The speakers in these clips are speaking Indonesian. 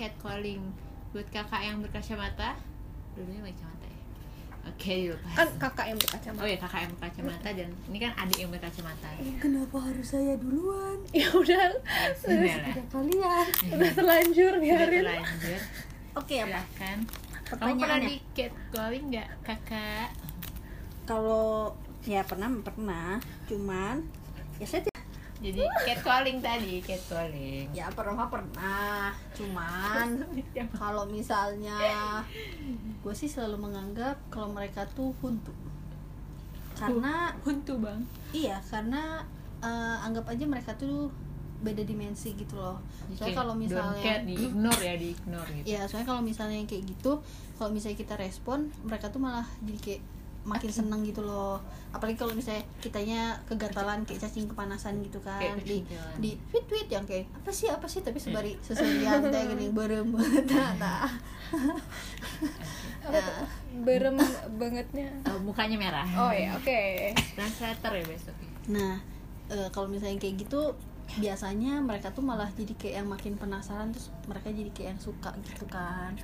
catcalling buat kakak yang berkacamata. Dulunya berkacamata ya? Oke dilupain kan kakak yang berkacamata. Oh ya kakak yang berkacamata dan ini kan adik yang berkacamata. Kenapa harus saya duluan? ya udah. Sudah kalian. udah terlanjur sudah biarin. terlanjur. Oke apa? silahkan. Kamu pernah di catcalling nggak kakak? Kalau ya pernah pernah, cuman ya saya jadi catcalling tadi catcalling. Ya pernah pernah, cuman kalau misalnya gue sih selalu menganggap kalau mereka tuh huntu. Karena Huntu bang. iya karena eh, anggap aja mereka tuh beda dimensi gitu loh. Soalnya kalau misalnya di ignore ya di ignore gitu. Ya soalnya kalau misalnya yang kayak gitu kalau misalnya kita respon mereka tuh malah jadi kayak makin seneng gitu loh. Apalagi kalau misalnya kitanya kegatalan kayak cacing kepanasan gitu kan. Kayak di di tweet tweet yang kayak apa sih apa sih? Tapi sebari seserian kayak gini berem nah, nah. tuh? Berem bangetnya. Oh, mukanya merah. Oh ya oke. Translator ya besok Nah, eh, kalau misalnya kayak gitu biasanya mereka tuh malah jadi kayak yang makin penasaran terus mereka jadi kayak yang suka gitu kan.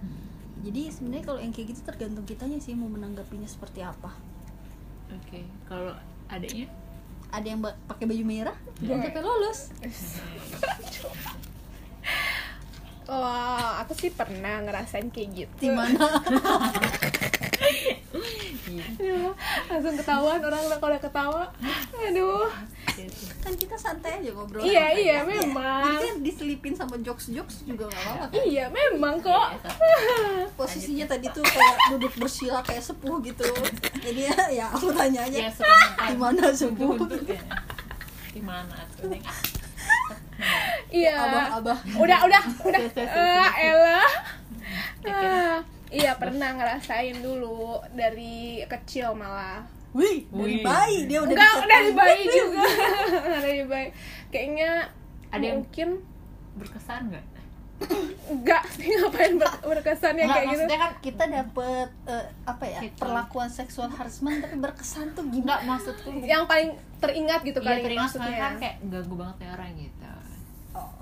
Jadi sebenarnya kalau yang kayak gitu tergantung kitanya sih mau menanggapinya seperti apa. oke kalau adiknya Ada yang ba- pakai baju merah jangan sampai lolos. Wah, aku sih pernah ngerasain kayak gitu. Di mana? Aduh, langsung ketahuan orang kalau udah ketawa. Aduh. Kan kita santai aja ngobrol. Iya, santai iya, aja. memang. Jadi kan diselipin sama jokes-jokes juga gak apa-apa. kan? Iya, memang kok. Posisinya tadi tuh kayak duduk bersila kayak sepuh gitu. Jadi ya, ya aku tanya aja. ya suka Di mana sepuh? Untuk ya. di mana tuh? Iya. Abah-abah. Udah, udah, udah. Sudah, sudah, Eh, sudah. elah. Ah, Iya pernah ngerasain dulu dari kecil malah. Wih, dari Wih. bayi dia udah Enggak bisa dari bayi juga. dari bayi. Kayaknya Ada yang- mungkin berkesan nggak enggak sih ngapain ber- berkesan yang Nggak, kayak gitu. maksudnya kan kita dapet eh, apa ya Gitu. perlakuan seksual harassment tapi berkesan tuh gimana? nggak maksudku Yang paling teringat gitu Iya kali teringat maksudnya. kan kayak ganggu banget ya orang gitu Oh,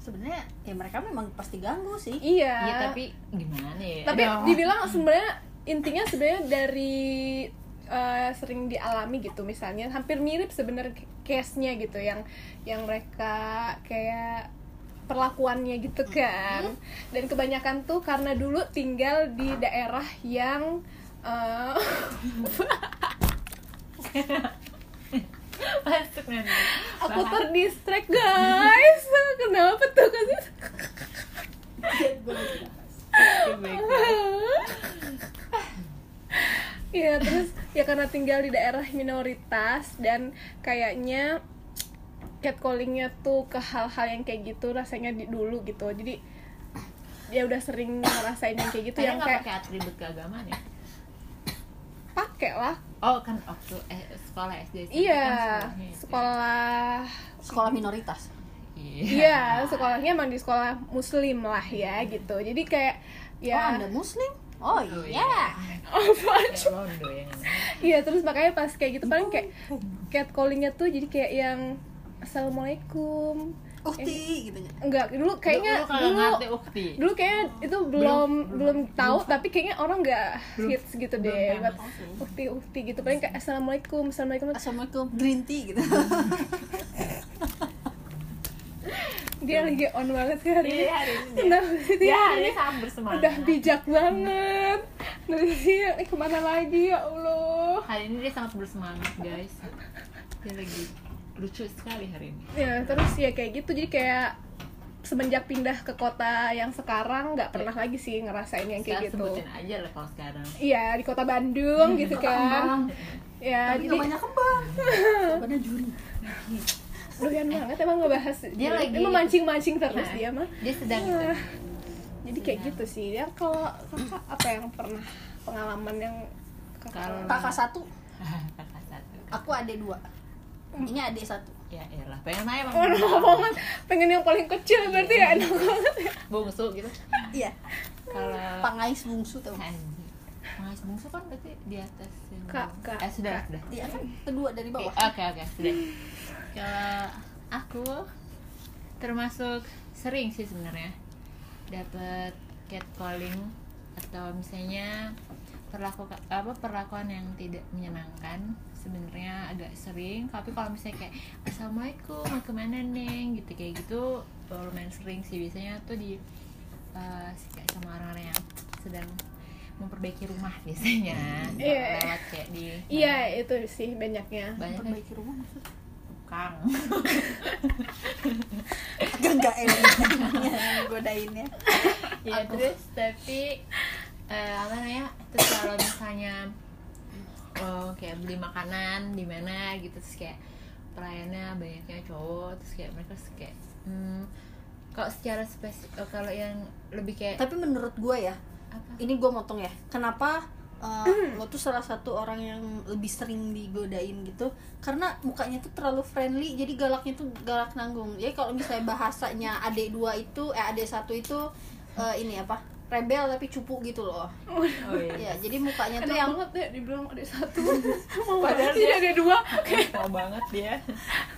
sebenarnya ya mereka memang pasti ganggu sih. Iya. Iya tapi gimana ya tapi dibilang sebenarnya intinya sebenarnya dari eh, sering dialami gitu misalnya. Hampir mirip sebenarnya case-nya gitu yang yang mereka kayak perlakuannya gitu kan. Dan kebanyakan tuh karena dulu tinggal di daerah yang masuk nanti aku terdistract guys. Kenapa tuh? Kan Iya terus ya karena tinggal di daerah minoritas dan kayaknya catcallingnya tuh ke hal-hal yang kayak gitu rasanya di dulu gitu jadi ya udah sering ngerasain yang kayak gitu Kayaknya yang kayak pakai atribut keagamaan ya pakai lah oh kan waktu eh, sekolah SD SMP iya kan ya. sekolah Sekolah minoritas. iya sekolahnya emang di sekolah muslim lah ya gitu jadi kayak Oh, ya Anda muslim? Oh, Oh, iya. apaan? Kayak rondo ya Iya terus makanya pas kayak gitu paling kayak catcallingnya tuh jadi kayak yang assalamualaikum. Ukti gitu ya. enggak dulu kayaknya Dulu dulu ngerti ukti. dulu kayaknya itu belum belum, tahu tapi kayaknya orang nggak hits gitu belum deh buat ukti ukti gitu. Paling kayak assalamualaikum assalamualaikum. Assalamualaikum green tea gitu. dia lagi on banget sih hari ini. Iya, hari ini. Dia. kenapa sih dia ya hari ini sangat bersemangat udah bijak banget. Siang eh ke mana lagi ya allah? Hari ini dia sangat bersemangat guys. Dia lagi lucu sekali hari ini. Ya terus ya kayak gitu. Jadi kayak semenjak pindah ke kota yang sekarang nggak pernah lagi sih ngerasain yang kayak gitu. sebutin aja lah kalau sekarang. Iya di kota Bandung gitu kan. Ya Tapi jadi banyak kembang. Pada juri. Doyan banget emang ngebahas Dia lagi- memancing mancing terus Nah, dia mah dia sedang Ah. jadi kayak gitu sih ya kalau kakak apa yang pernah pengalaman yang kakak satu, kakak satu aku adik dua. Ini adik satu. ya elah pengen bang enak banget pengen yang paling kecil berarti ya enak banget ya bungsu gitu Iya. kalau Pangais bungsu. Anjir. Mas bungsu kan berarti di atas yang- Kakak. eh sudah sudah Dia kan kedua dari bawah. oke oke sudah kalau aku termasuk sering sih sebenarnya dapat catcalling atau misalnya perlaku apa perlakuan yang tidak menyenangkan sebenarnya agak sering. Tapi kalau misalnya kayak assalamualaikum mau ke mana neng? gitu kayak gitu lumayan sering sih. Biasanya tuh di eh, kayak sama orang-orang yang sedang memperbaiki rumah biasanya. Iya. lewat kayak di iya itu sih banyaknya. Banyak kan perbaiki rumah maksudnya kang agak enggak enak godainnya. Ya terus tapi eh, apa namanya terus kalau misalnya oh, kayak beli makanan di mana gitu terus kayak pelayannya banyaknya cowok terus kayak mereka terus kayak hmm, kalau secara spesifik kalau yang lebih kayak tapi menurut gue ya apa? ini gue motong ya kenapa uh, lo tuh salah satu orang yang lebih sering digodain gitu. Karena mukanya tuh terlalu friendly jadi galaknya tuh galak nanggung. Jadi kalau misalnya bahasanya adik dua itu eh adik satu itu uh, ini apa rebel tapi cupu gitu loh. Oh ya jadi mukanya tuh Enak yang banget ya dibilang ada satu. Mau Padahal sih dia- ada dua. mau banget dia.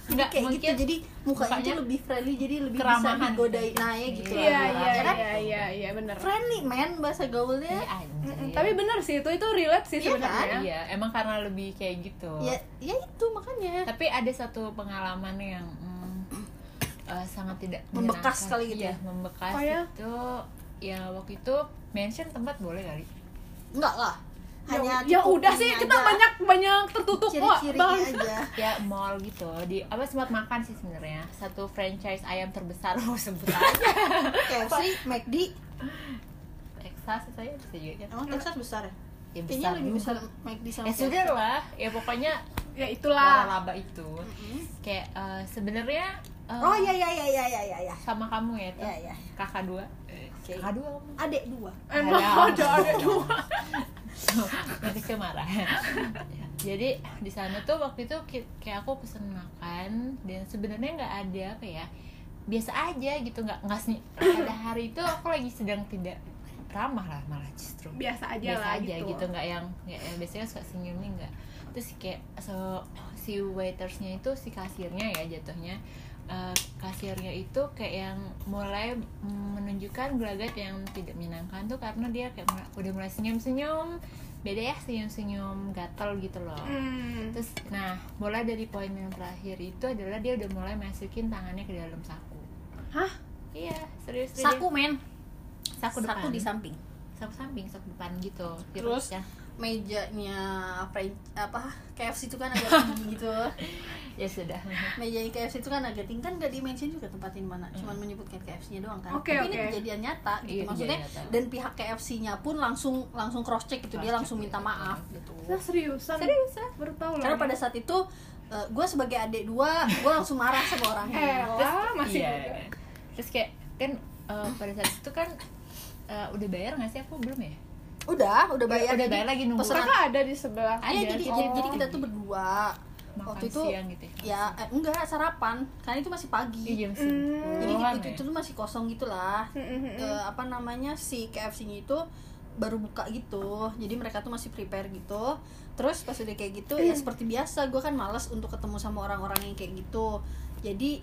Jadi nggak kayak mungkin gitu jadi mukanya, mukanya tuh lebih friendly jadi lebih bisa keramahan. digodain nah ya gitu Iya, iya lah. iya Ya kan? iya iya iya bener. friendly man bahasa gaulnya. Iya, tapi bener sih itu itu relate sih Iya sebenarnya. iya emang karena lebih kayak gitu. Ya ya itu makanya. Tapi ada satu pengalaman yang mm, eh, sangat tidak Membekas kali gitu Iya, ya? membekas Oh ya? itu ya waktu itu mention tempat boleh kali. Enggak lah. Ya, hanya ya cukup udah sih kita aja. banyak banyak tertutup kok bang. aja. Ya mall gitu. Di apa sempat makan sih sebenarnya. Satu franchise ayam terbesar. Oh sebut aja. KFC, McD, Texas saya bisa juga kan? Emang Texas besar ya? ya Kayaknya besar lebih besar McD sama ya sudah lah. Ya pokoknya ya itulah. Laba itu. Mm-mm. kayak eh, sebenarnya eh, Oh iya iya iya iya iya iya iya. sama kamu ya tuh? Iya iya. kakak dua Oke. kakak dua kamu Adek dua. emang Ada. ada ada dua nanti ke marah jadi di sana tuh waktu itu kayak aku pesen makan dan sebenarnya nggak ada apa ya biasa aja gitu nggak nggak pada hari itu aku lagi sedang tidak ramah lah malah justru biasa aja biasa lah aja gitu, gitu nggak yang nggak yang biasanya suka senyum nih nggak terus kayak so si waitersnya itu si kasirnya ya jatuhnya eh, kasirnya itu kayak yang mulai menunjukkan gelagat yang tidak menyenangkan tuh karena dia kayak udah mulai senyum senyum beda ya senyum senyum gatel gitu loh Hmm. terus nah mulai dari poin yang terakhir itu adalah dia udah mulai masukin tangannya ke dalam saku hah iya serius dia- Saku men. saku depan Saku di samping. saku samping saku depan gitu Terus? ya Mejanya French apa KFC itu kan agak tinggi gitu. ya sudah Meja KFC itu kan agak tinggi kan gak di mention juga tempatin mana. Cuman menyebutkan KFC-nya doang kan. Oke, Tapi ini oke. kejadian nyata gitu. Iya, Maksudnya nyata. dan pihak KFC-nya pun langsung langsung cross check gitu. Dia Cross-check, langsung minta iya. maaf gitu. Nah, seriusan Seriusan. baru tahu lah Karena pada saat itu gue sebagai adik dua, gue langsung marah sama orangnya. Elah, masih iya. juga. terus kayak kan eh, pada saat itu kan eh, udah bayar nggak sih aku belum ya Udah, udah bayar. udah bayar lagi nunggu pesanan- kakak ada di sebelah Iya, Ada, jadi, kita- jadi, jadi kita tuh berdua makan waktu itu siang gitu ya ya eh, enggak sarapan karena itu masih Iya, pagi Hmm. sepuluhan jadi ya. itu, itu tuh masih kosong gitulah Hmm, hmm, hmm. Eh, apa namanya si KFC-nya itu baru buka gitu jadi mereka tuh masih prepare gitu terus pas udah kayak gitu Hmm. ya seperti biasa gue kan malas untuk ketemu sama orang-orang yang kayak gitu jadi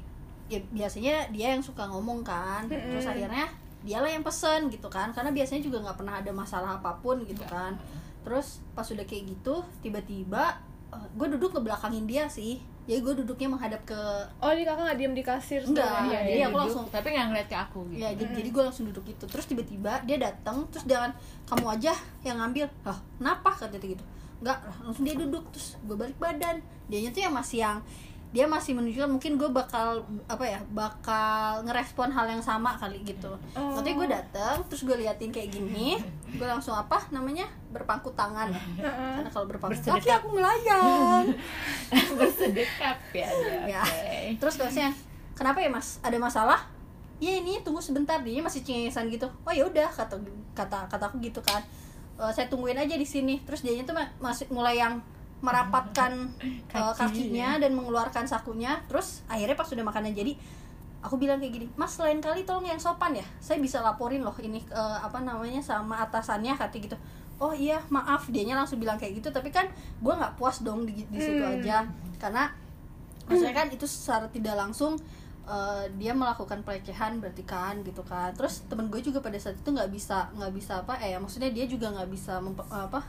ya biasanya dia yang suka ngomong kan terus Hmm. akhirnya dialah yang pesen gitu kan. Karena biasanya juga nggak pernah ada masalah apa pun gitu kan. Terus pas udah kayak gitu tiba-tiba gue duduk ngebelakangin dia sih. Jadi gue duduknya menghadap ke oh ini kakak nggak diem di kasir Enggak? Iya, jadi dia aku duduk, langsung- tapi nggak ngeliat ke aku gitu. Ya jadi, jadi gue langsung duduk gitu. Terus tiba-tiba dia datang terus jangan kamu aja yang ngambil. Ah kenapa? Kata dia gitu. Enggak lah langsung dia duduk terus gue balik badan. Dianya tuh yang masih yang dia masih menunjukkan mungkin gue bakal apa ya bakal ngerespon hal yang sama kali gitu. Oh. nanti gue datang terus gue liatin kayak gini gue langsung apa namanya berpangku tangan. Heeh. karena kalau berpangku kaki aku melayang. Bersedekap ya dia ya. oke. Terus bahasnya kenapa ya mas? Ada masalah? Ya ini tunggu sebentar. Dia masih cengengesan gitu. Oh ya udah kata kata kata aku gitu kan. "Eh, saya tungguin aja di sini. Terus dia tuh ma- masih mulai yang merapatkan eh, Kaki. kakinya dan mengeluarkan sakunya. Terus akhirnya pas sudah makannya jadi aku bilang kayak gini mas lain kali tolong yang sopan ya. Saya bisa laporin loh ini eh, apa namanya sama atasannya kata gitu. Oh iya maaf. Dianya langsung bilang kayak gitu. Tapi kan gue nggak puas dong di, di situ Hmm. aja. Karena maksudnya kan itu secara tidak langsung eh, dia melakukan pelecehan berarti kan gitu kan. Terus temen gue juga pada saat itu nggak bisa nggak bisa apa eh maksudnya dia juga nggak bisa apa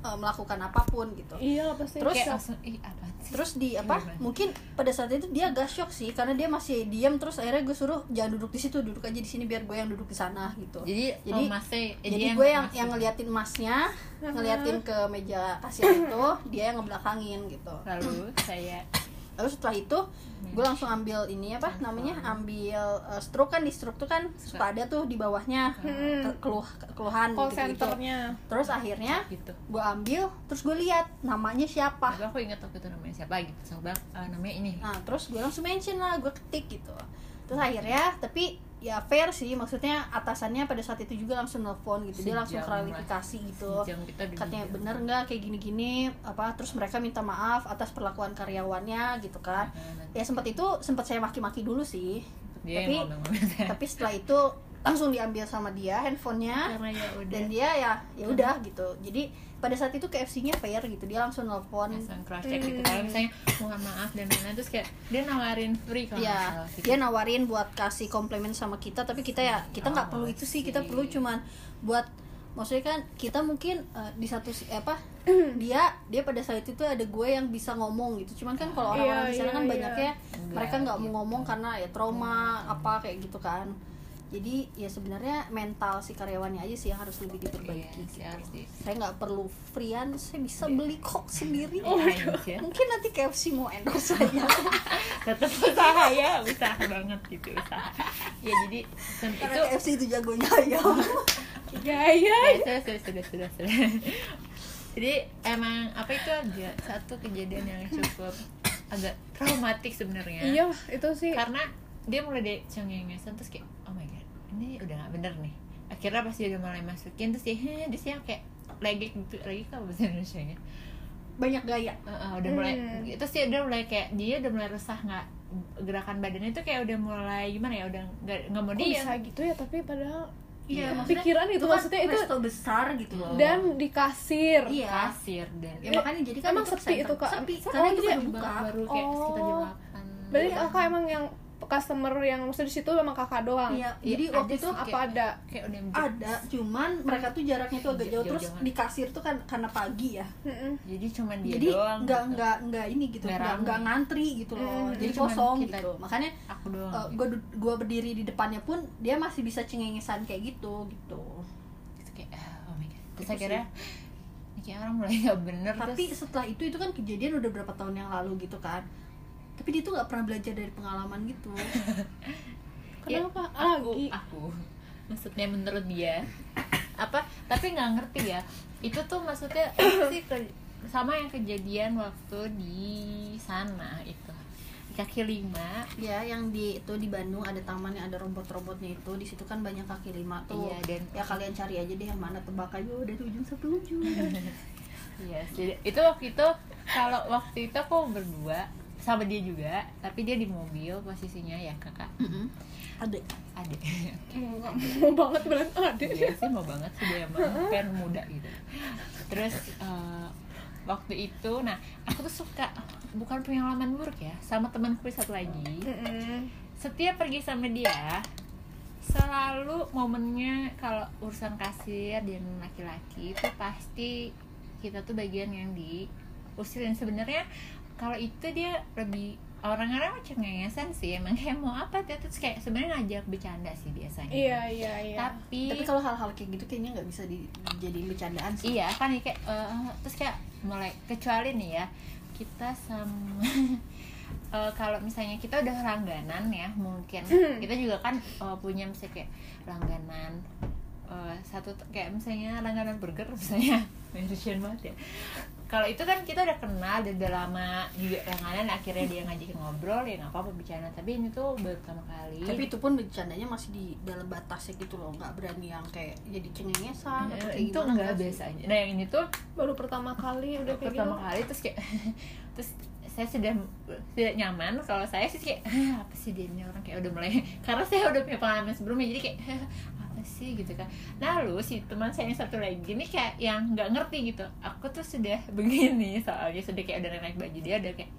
eh, melakukan apa pun gitu. Iya pasti. Terus- kayak langsung ih apa sih? terus di apa Gimana? mungkin pada saat itu dia agak shock sih karena dia masih diam terus akhirnya gue suruh jangan duduk di situ duduk aja di sini biar gue yang duduk di sana gitu. Jadi Jadi- oh, masnya eh, jadi gue yang masih- yang ngeliatin emasnya Uh-huh. ngeliatin ke meja kasir itu dia yang ngebelakangin gitu. Lalu saya lalu setelah itu gue langsung ambil ini apa namanya? Ambil uh, stroke kan di stroke tuh kan suka ada tuh di bawahnya Hmm. ke- keluh keluhan call gitu, centernya. Terus akhirnya gitu. gue ambil terus gue lihat namanya siapa. Tapi aku ingat waktu itu namanya siapa gitu so bilang "Ah, namanya ini. Nah terus gue langsung mention lah, gue ketik gitu. Terus akhirnya, tapi ya fair sih Maksudnya atasannya pada saat itu juga langsung nelfon gitu. Dia langsung klarifikasi gitu. Katanya bener nggak kayak gini-gini? Apa Terus mereka minta maaf atas perlakuan karyawannya gitu kan. Nah, Ya sempat itu, sempat saya maki-maki dulu sih. Dia tapi- Tapi setelah itu langsung diambil sama dia handphonenya. Ya udah. Dan dia ya ya udah gitu. Jadi pada saat itu KFC-nya fair gitu. Dia langsung nelfon. Langsung cross check gitu Hmm. kalau misalnya mohon maaf dan lain-lain. Terus kayak dia nawarin free kalau nggak Iya, salah gitu. dia nawarin buat kasih komplimen sama kita, tapi kita ya kita nggak Oh, perlu itu sih, kita perlu cuman buat maksudnya kan kita mungkin eh, di satu si- apa dia dia pada saat itu ada gue yang bisa ngomong gitu, cuman kan kalau orang-orang Iya, di sana iya, kan iya. banyaknya mereka nggak mau ngomong karena ya trauma apa kayak gitu kan. Jadi ya sebenarnya mental si karyawannya aja sih yang harus lebih Iya, diperbaiki. sih, gitu. harus di Saya nggak perlu freean, saya bisa Iya. beli kok sendiri. Oh, iya. Mungkin nanti KFC mau endorse saya. tetap usaha ya usaha banget gitu usaha ya jadi sem- Karena itu KFC itu jagonya ayam. ya ya ya, sudah, sudah sudah sudah sudah jadi emang apa itu aja satu kejadian yang cukup agak traumatik sebenarnya iya itu sih karena dia mulai dari cengengesan terus kayak oh my god ini udah nggak bener nih. Akhirnya pas dia udah mulai masukin terus dia "Heh," dia sih kayak lagi gitu lagi apa bahasa Indonesia nya banyak gaya. Uh, uh, udah mulai Hmm. itu sih udah mulai kayak dia udah mulai resah nggak gerakan badannya tuh kayak udah mulai gimana ya udah nggak mau dia. bisa gitu ya tapi padahal Iya, maksudnya pikiran itu kan maksudnya itu resto besar gitu loh. dan di kasir. Iya kasir dan ya makanya jadi kan Emang itu sepi itu, Kak? sepi Oh, karena itu jadi baru buka baru kayak sekitar jam Oh. 8 berarti Iya. kakak emang yang customer yang maksudnya di situ memang kakak doang. Iya Iya, jadi waktu ada itu sih, apa kayak- ada? kayak ada cuman mereka tuh jaraknya tuh agak jauh terus Jauh-jauhan. di kasir tuh kan karena pagi ya. Mm-mm. jadi cuman dia jadi doang nggak gitu. nggak nggak ini gitu Nggak nggak rame. nggak ngantri gitu loh. Hmm, jadi jadi kosong kita- gitu. makanya aku doang uh, gitu. gue gua berdiri di depannya pun dia masih bisa cengengesan kayak gitu gitu. Terus kayak ah, oh my god. Terus Itu akhirnya kayak orang mulai nggak bener tapi terus setelah itu itu kan kejadian udah berapa tahun yang lalu gitu kan tapi dia tuh nggak pernah belajar dari pengalaman gitu. Kenapa? Aku lagi. aku. Maksudnya menurut dia. Apa? Tapi nggak ngerti ya. Itu tuh maksudnya sih ke- sama yang kejadian waktu di sana itu. Di kaki lima. Ya yang di itu di Bandung ada taman yang ada robot-robotnya itu. Di situ kan banyak kaki lima tuh. Iya, dan- ya kalian cari aja deh yang mana tebak aja udah tuh ujung satu ujung. Iya, sih. itu waktu itu kalau waktu itu aku berdua sama dia juga, tapi dia di mobil posisinya ya kakak, Mm-mm. ada adik. mau banget berarti ada Dia sih mau banget sih dia emang kan muda gitu. Terus eh, waktu itu, nah aku tuh suka bukan pengalaman buruk ya, sama temanku satu lagi. Setiap pergi sama dia, selalu momennya kalau urusan kasir dan laki-laki itu pasti kita tuh bagian yang diusir dan sebenarnya kalau itu dia lebih orang-orang macam cengengesan sih emang kayak mau apa dia terus kayak sebenarnya ngajak bercanda sih biasanya. Iya iya iya. Tapi, tapi kalau hal-hal kayak gitu kayaknya nggak bisa dijadiin bercandaan sih. Iya kan ya kayak eh, terus kayak mulai kecuali nih ya kita sama eh, kalau misalnya kita udah langganan ya mungkin kita juga kan eh, punya misalnya kayak langganan eh, satu kayak misalnya langganan burger misalnya mention banget ya. Kalau itu kan kita udah kenal dan udah lama juga langganan akhirnya dia ngajakin ngobrol ya nggak apa-apa bicara tapi ini tuh baru pertama kali. Tapi itu pun bercandanya masih di dalam batasnya gitu loh nggak berani yang kayak jadi cengengesan atau Eh, kayak itu gimana enggak sih. biasa aja nah yang ini tuh baru pertama kali udah kayak pertama gitu. kali terus kayak terus saya sudah tidak nyaman. Kalau saya sih kayak "Hah, apa sih dia ini orang? Kayak udah mulai karena saya udah punya pengalaman sebelumnya jadi kayak "Hah, apa sih gitu kan. Lalu si teman saya yang satu lagi ini kayak yang nggak ngerti gitu. Aku tuh sudah begini soalnya sudah kayak udah naik baju dia udah kayak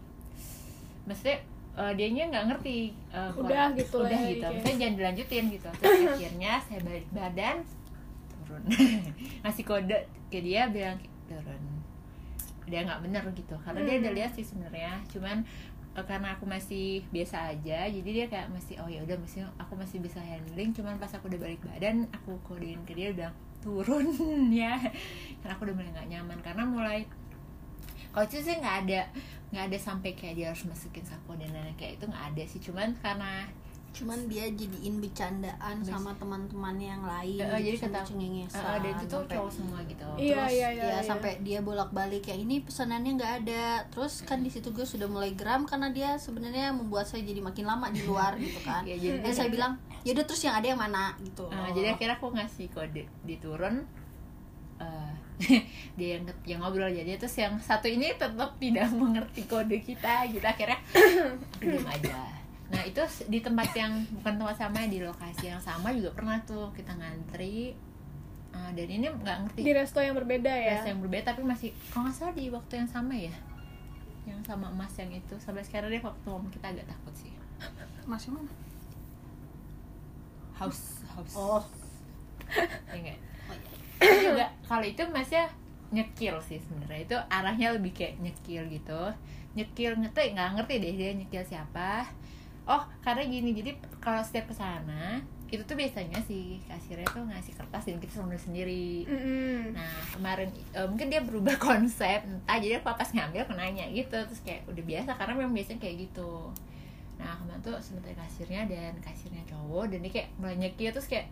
maksudnya eh, dianya nggak ngerti kalau- Udah gitu lah udah ya, gitu. kayak. misalnya jangan dilanjutin gitu. Terus akhirnya saya balik badan turun. Ngasih kode ke dia bilang turun. Dia nggak bener gitu karena dia Hmm. udah lihat sih sebenarnya. Cuman karena aku masih biasa aja jadi dia kayak masih oh ya udah masih aku masih bisa handling. Cuman pas aku udah balik badan aku kodein ke dia udah turun ya. Karena aku udah mulai nggak nyaman karena mulai kalau itu sih nggak ada nggak ada sampai kayak dia harus masukin saku dan lain-lain kayak itu nggak ada sih. Cuman karena cuman dia jadiin bercandaan sama teman-teman yang lain Eh, jadi kata cengengesan eh, dan itu tuh cowok semua gitu. Iya, terus iya, iya, ya iya. sampai dia bolak-balik ya ini pesanannya nggak ada. Terus kan di situ gue sudah mulai geram karena dia sebenarnya membuat saya jadi makin lama di luar gitu kan. Iya, jadi- dan saya bilang yaudah terus yang ada yang mana? Gitu. Nah, jadi akhirnya aku ngasih kode diturun. Eh, dia yang yang ngobrol jadi terus yang satu ini tetap tidak mengerti kode kita gitu. Akhirnya diam aja nah itu di tempat yang bukan tempat sama di lokasi yang sama juga pernah tuh kita ngantri Eh, dan ini nggak ngerti. Di resto yang berbeda ya? Rasa yang berbeda tapi masih kalau nggak salah di waktu yang sama ya? Yang sama emas yang itu sampai sekarang deh waktu kita agak takut sih. Masih mana? House house. Oh. Enggak oh iya. Itu juga kalau itu masnya nyekil sih sebenarnya. Itu arahnya lebih kayak nyekil gitu. Nyekil ngerti nggak ngerti deh dia nyekil siapa oh karena gini jadi kalau setiap ke sana itu tuh biasanya si kasirnya tuh ngasih kertas dan kita selalu sendiri Mm-mm. Nah kemarin eh, mungkin dia berubah konsep entah jadi aku pas ngambil aku nanya gitu terus kayak udah biasa karena memang biasanya kayak gitu. Nah kemarin tuh sebentar kasirnya dan kasirnya cowok dan dia kayak mulai nyekir terus kayak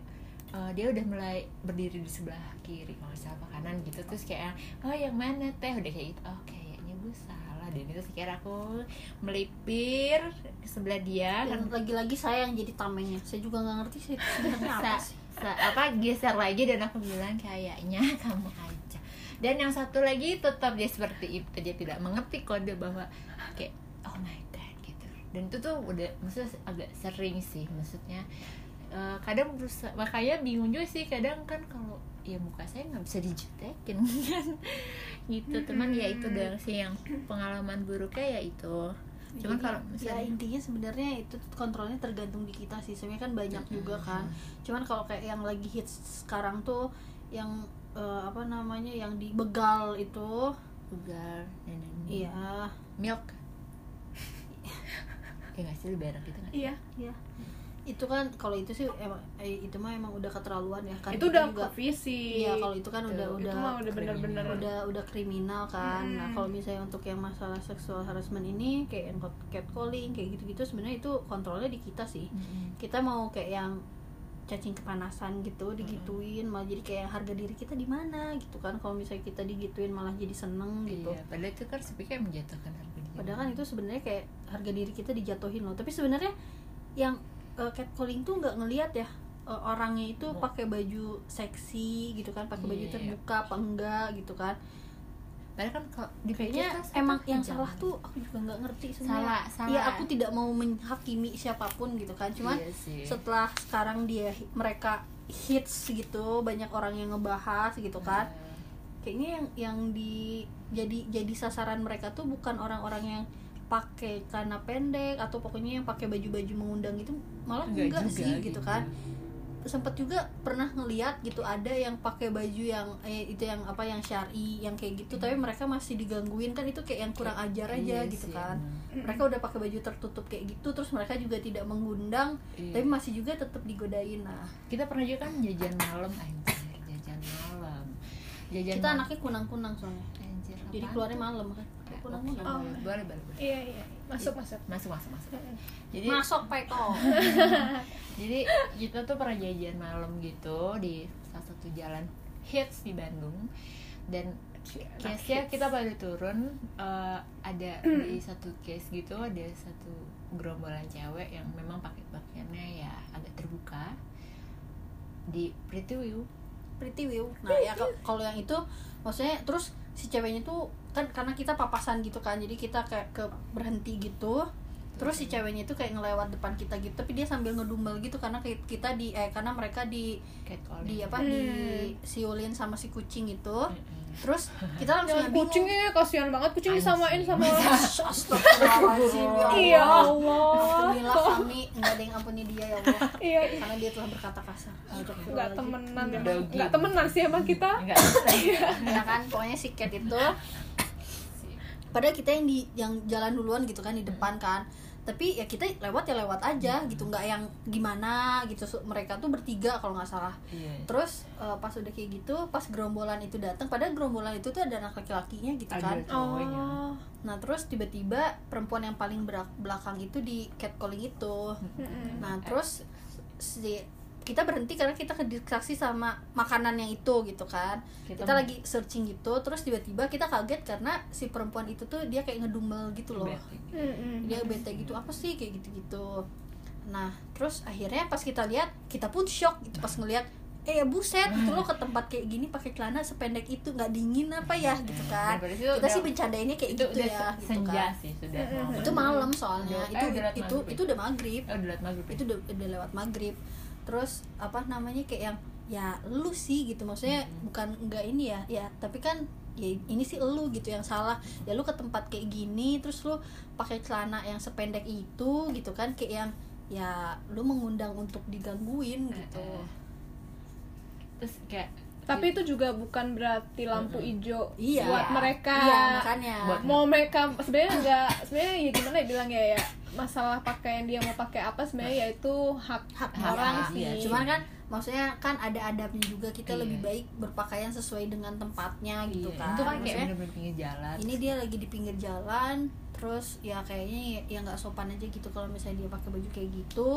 eh, dia udah mulai berdiri di sebelah kiri kalau salah apa kanan gitu terus kayak oh yang mana teh udah kayak gitu oh kayaknya salah dan itu sekira aku melipir ke sebelah dia. Dan lagi-lagi saya yang jadi tamengnya. Saya juga nggak ngerti sebenarnya apa sih? sa- apa geser lagi dan aku bilang kayaknya kamu aja. Dan yang satu lagi tetap dia seperti itu. Dia tidak mengerti kode bahwa kayak oh my god gitu. Dan itu tuh udah maksudnya agak sering sih. Maksudnya eh, kadang berusaha makanya bingung juga sih kadang kan kalau ya muka saya nggak bisa dijutekin kan? Gitu teman ya itu doang sih yang pengalaman buruknya ya itu. Cuman kalau ya misalnya intinya sebenarnya itu kontrolnya tergantung di kita sih sebenarnya kan banyak juga kan. Cuman kalau kayak yang lagi hits sekarang tuh yang eh, apa namanya yang di begal itu. Ugar dan iya. Milk. Ya nggak sih lebih enak gitu nggak iya iya itu kan kalau itu sih emang eh, itu mah emang udah keterlaluan ya kan itu udah juga visi iya kalau itu kan Tuh, udah itu udah mah udah bener-bener udah udah kriminal kan. Nah Hmm. kalau misalnya untuk yang masalah seksual harassment ini kayak yang catcalling kayak gitu-gitu sebenarnya itu kontrolnya di kita sih. Kita mau kayak yang cacing kepanasan gitu digituin malah jadi kayak harga diri kita di mana gitu kan. Kalau misalnya kita digituin malah jadi seneng gitu. Iya, padahal itu kan sepikir menjatuhkan harga diri. padahal kan itu sebenarnya kayak harga diri kita dijatuhin loh. Tapi sebenarnya yang uh, catcalling tuh nggak ngelihat ya uh, orangnya itu Oh. pakai baju seksi gitu kan pakai baju Iya. terbuka apa enggak gitu kan Padahal kan dipikir kayaknya kan emang yang salah tuh aku juga nggak ngerti sebenarnya Salah, salah. Iya aku tidak mau menghakimi siapa pun gitu kan cuman Iya sih. setelah sekarang dia mereka hits gitu banyak orang yang ngebahas gitu kan kayaknya yang yang di jadi jadi sasaran mereka tuh bukan orang-orang yang pakai karena pendek atau pokoknya yang pakai baju-baju mengundang itu malah enggak, juga sih gitu kan. Sempat juga pernah ngeliat gitu ada yang pakai baju yang eh, itu yang apa yang syari yang kayak gitu tapi mereka masih digangguin kan itu kayak yang kurang ajar aja Iya gitu sih, kan. Emang. mereka udah pakai baju tertutup kayak gitu terus mereka juga tidak mengundang Iya. tapi masih juga tetap digodain. Nah kita pernah juga kan jajan malam anjir jajan malam. Jajan kita malam. anaknya kunang-kunang soalnya. Anjir jadi keluarnya malam kan Oh. boleh boleh boleh. Iya iya. Masuk masuk. Masuk masuk masuk. Jadi masuk peko jadi kita tuh pernah jajan malam gitu di salah satu jalan hits di Bandung. Dan case-nya kita pada turun eh, ada di satu case gitu ada satu gerombolan cewek yang memang pakai pakaiannya ya agak terbuka. Di Pretty View Pretty View. Nah, ya kal- kalau yang itu maksudnya terus si ceweknya tuh kan karena kita papasan gitu kan. Jadi kita kayak ke berhenti gitu. terus si ceweknya itu kayak ngelewat depan kita gitu tapi dia sambil ngedumel gitu karena kayak kita di eh karena mereka di catcalling. di apa Hmm. di siulin sama si kucing itu Mm-mm. terus kita langsung Yang kucingnya kasihan banget kucing disamain sama Astagfirullahaladzim ya Iya. Allah. Allah Alhamdulillah kami nggak ada yang ampuni dia ya Allah. Iya karena dia telah berkata kasar. Nggak temenan nggak temenan sih emang kita. Enggak ya kan pokoknya si cat itu padahal kita yang di yang jalan duluan gitu kan di depan kan. Tapi ya kita lewat ya lewat aja gitu nggak yang gimana gitu. So, mereka tuh bertiga kalau nggak salah. Iya. Terus eh, pas udah kayak gitu pas gerombolan itu datang padahal gerombolan itu tuh ada anak laki-lakinya gitu Ada kan. cowoknya. Oh. Nah terus tiba-tiba perempuan yang paling belakang itu di catcalling itu. Mm-mm. Nah, terus si kita berhenti karena kita kedistraksi sama makanan yang itu gitu kan. Kita Kita, lagi searching gitu, terus tiba-tiba kita kaget karena si perempuan itu tuh dia kayak ngedumel gitu loh. Bete. Dia bete gitu, apa sih kayak gitu-gitu. Nah, terus akhirnya pas kita lihat, kita pun shock gitu pas ngelihat eh ya buset gitu loh ke tempat kayak gini pakai celana sependek itu nggak dingin apa ya gitu kan Daripada itu kita udah- sih bercandainnya kayak itu gitu ya gitu senja kan sih sudah itu malam soalnya itu eh, itu maghrib. itu udah maghrib oh udah lewat maghrib ya? itu udah, udah lewat maghrib terus apa namanya kayak yang ya lu sih gitu. Maksudnya bukan enggak ini ya ya tapi kan ya ini sih lu gitu yang salah. Ya lu ke tempat kayak gini terus lu pakai celana yang sependek itu gitu kan kayak yang ya lu mengundang untuk digangguin gitu. Eh, eh. terus kayak tapi itu juga bukan berarti lampu hijau iya. buat mereka. Iya makanya. Buat- mau mereka sebenarnya enggak sebenarnya ya gimana ya bilangnya ya masalah pakaian dia mau pakai apa sebenarnya ya itu hak hak orang sih iya. cuman kan maksudnya kan ada adabnya juga kita Iya. lebih baik berpakaian sesuai dengan tempatnya gitu iya, kan itu kan kayak pinggir jalan ini dia lagi di pinggir jalan terus ya kayaknya ya- ya nggak sopan aja gitu kalau misalnya dia pakai baju kayak gitu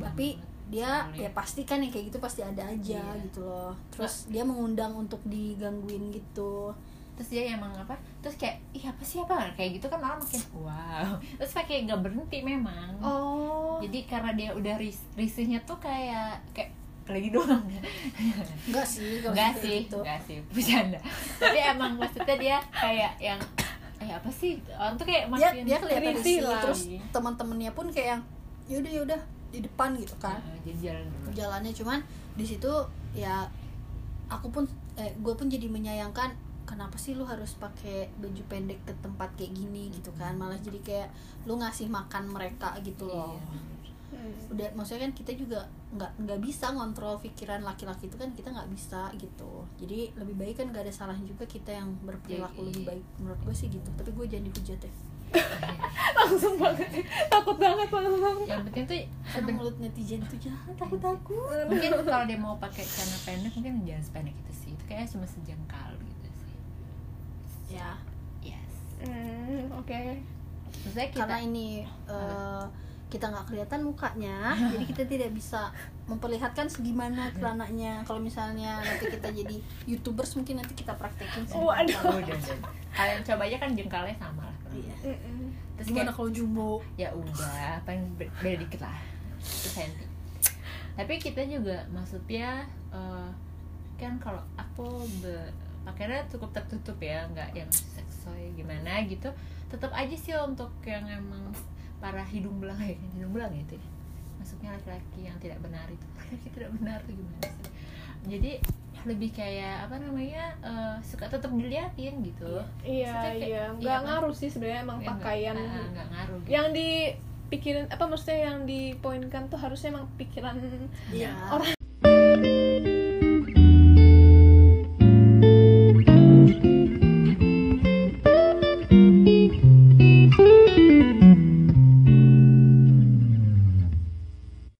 tapi banget. dia ya pasti kan yang kayak gitu pasti ada aja Iya. gitu loh terus dia mengundang untuk digangguin gitu terus dia emang apa terus kayak ih apa sih apa kayak gitu kan orang makin wow terus pakai nggak berhenti memang oh jadi karena dia udah ris risihnya tuh kayak kayak lagi doang enggak sih Enggak sih, gitu. enggak sih, bercanda. Tapi emang maksudnya dia kayak yang eh apa sih? Orang tuh kayak dia makin dia kelihatan risih risih lah. terus teman-temannya pun kayak yang yaudah yaudah di depan gitu kan Nah, jadi jalan dulu. jalannya cuman di situ ya aku pun eh gue pun jadi menyayangkan kenapa sih lu harus pakai baju pendek ke tempat kayak gini gitu kan? Malah jadi kayak lu ngasih makan mereka gitu loh. Iya. Hmm. udah maksudnya kan kita juga nggak nggak bisa ngontrol pikiran laki-laki itu kan kita nggak bisa gitu. Jadi lebih baik kan nggak ada salahnya juga kita yang berperilaku Iya, lebih baik. Menurut gue sih gitu. Tapi gue jangan dihujat ya langsung banget. Takut banget langsung Yang penting tuh karena mulut netizen itu jahat aku takut mungkin kalau dia mau pakai celana pendek mungkin jangan sependek itu sih. Itu kayak cuma sejengkal gitu ya Yes. Hmm, oke Maksudnya kita karena ini eh, kita nggak kelihatan mukanya jadi kita tidak bisa memperlihatkan segimana celananya kalau misalnya nanti kita jadi youtubers mungkin nanti kita praktekin sih. Waduh. Oh, udah, udah. Kalian coba aja kan jengkalnya sama lah. Iya. Terus gimana kalau jumbo ya udah paling be- beda dikit lah itu senti tapi kita juga maksudnya eh, kan kalau aku be- pakainya cukup tertutup ya nggak yang seksoy gimana gitu tetap aja sih untuk yang emang para hidung belang ya hidung belang ya itu ya maksudnya laki-laki yang tidak benar itu laki tidak benar tuh gimana sih jadi lebih kayak apa namanya eh, suka tetap diliatin gitu iya Maksudnya kayak- iya iya nggak kan? ngaruh sih sebenarnya emang Ya, nggak- pakaian ah, nggak ngaruh gitu. yang dipikirin apa maksudnya yang dipoinkan tuh harusnya emang pikiran Iya. orang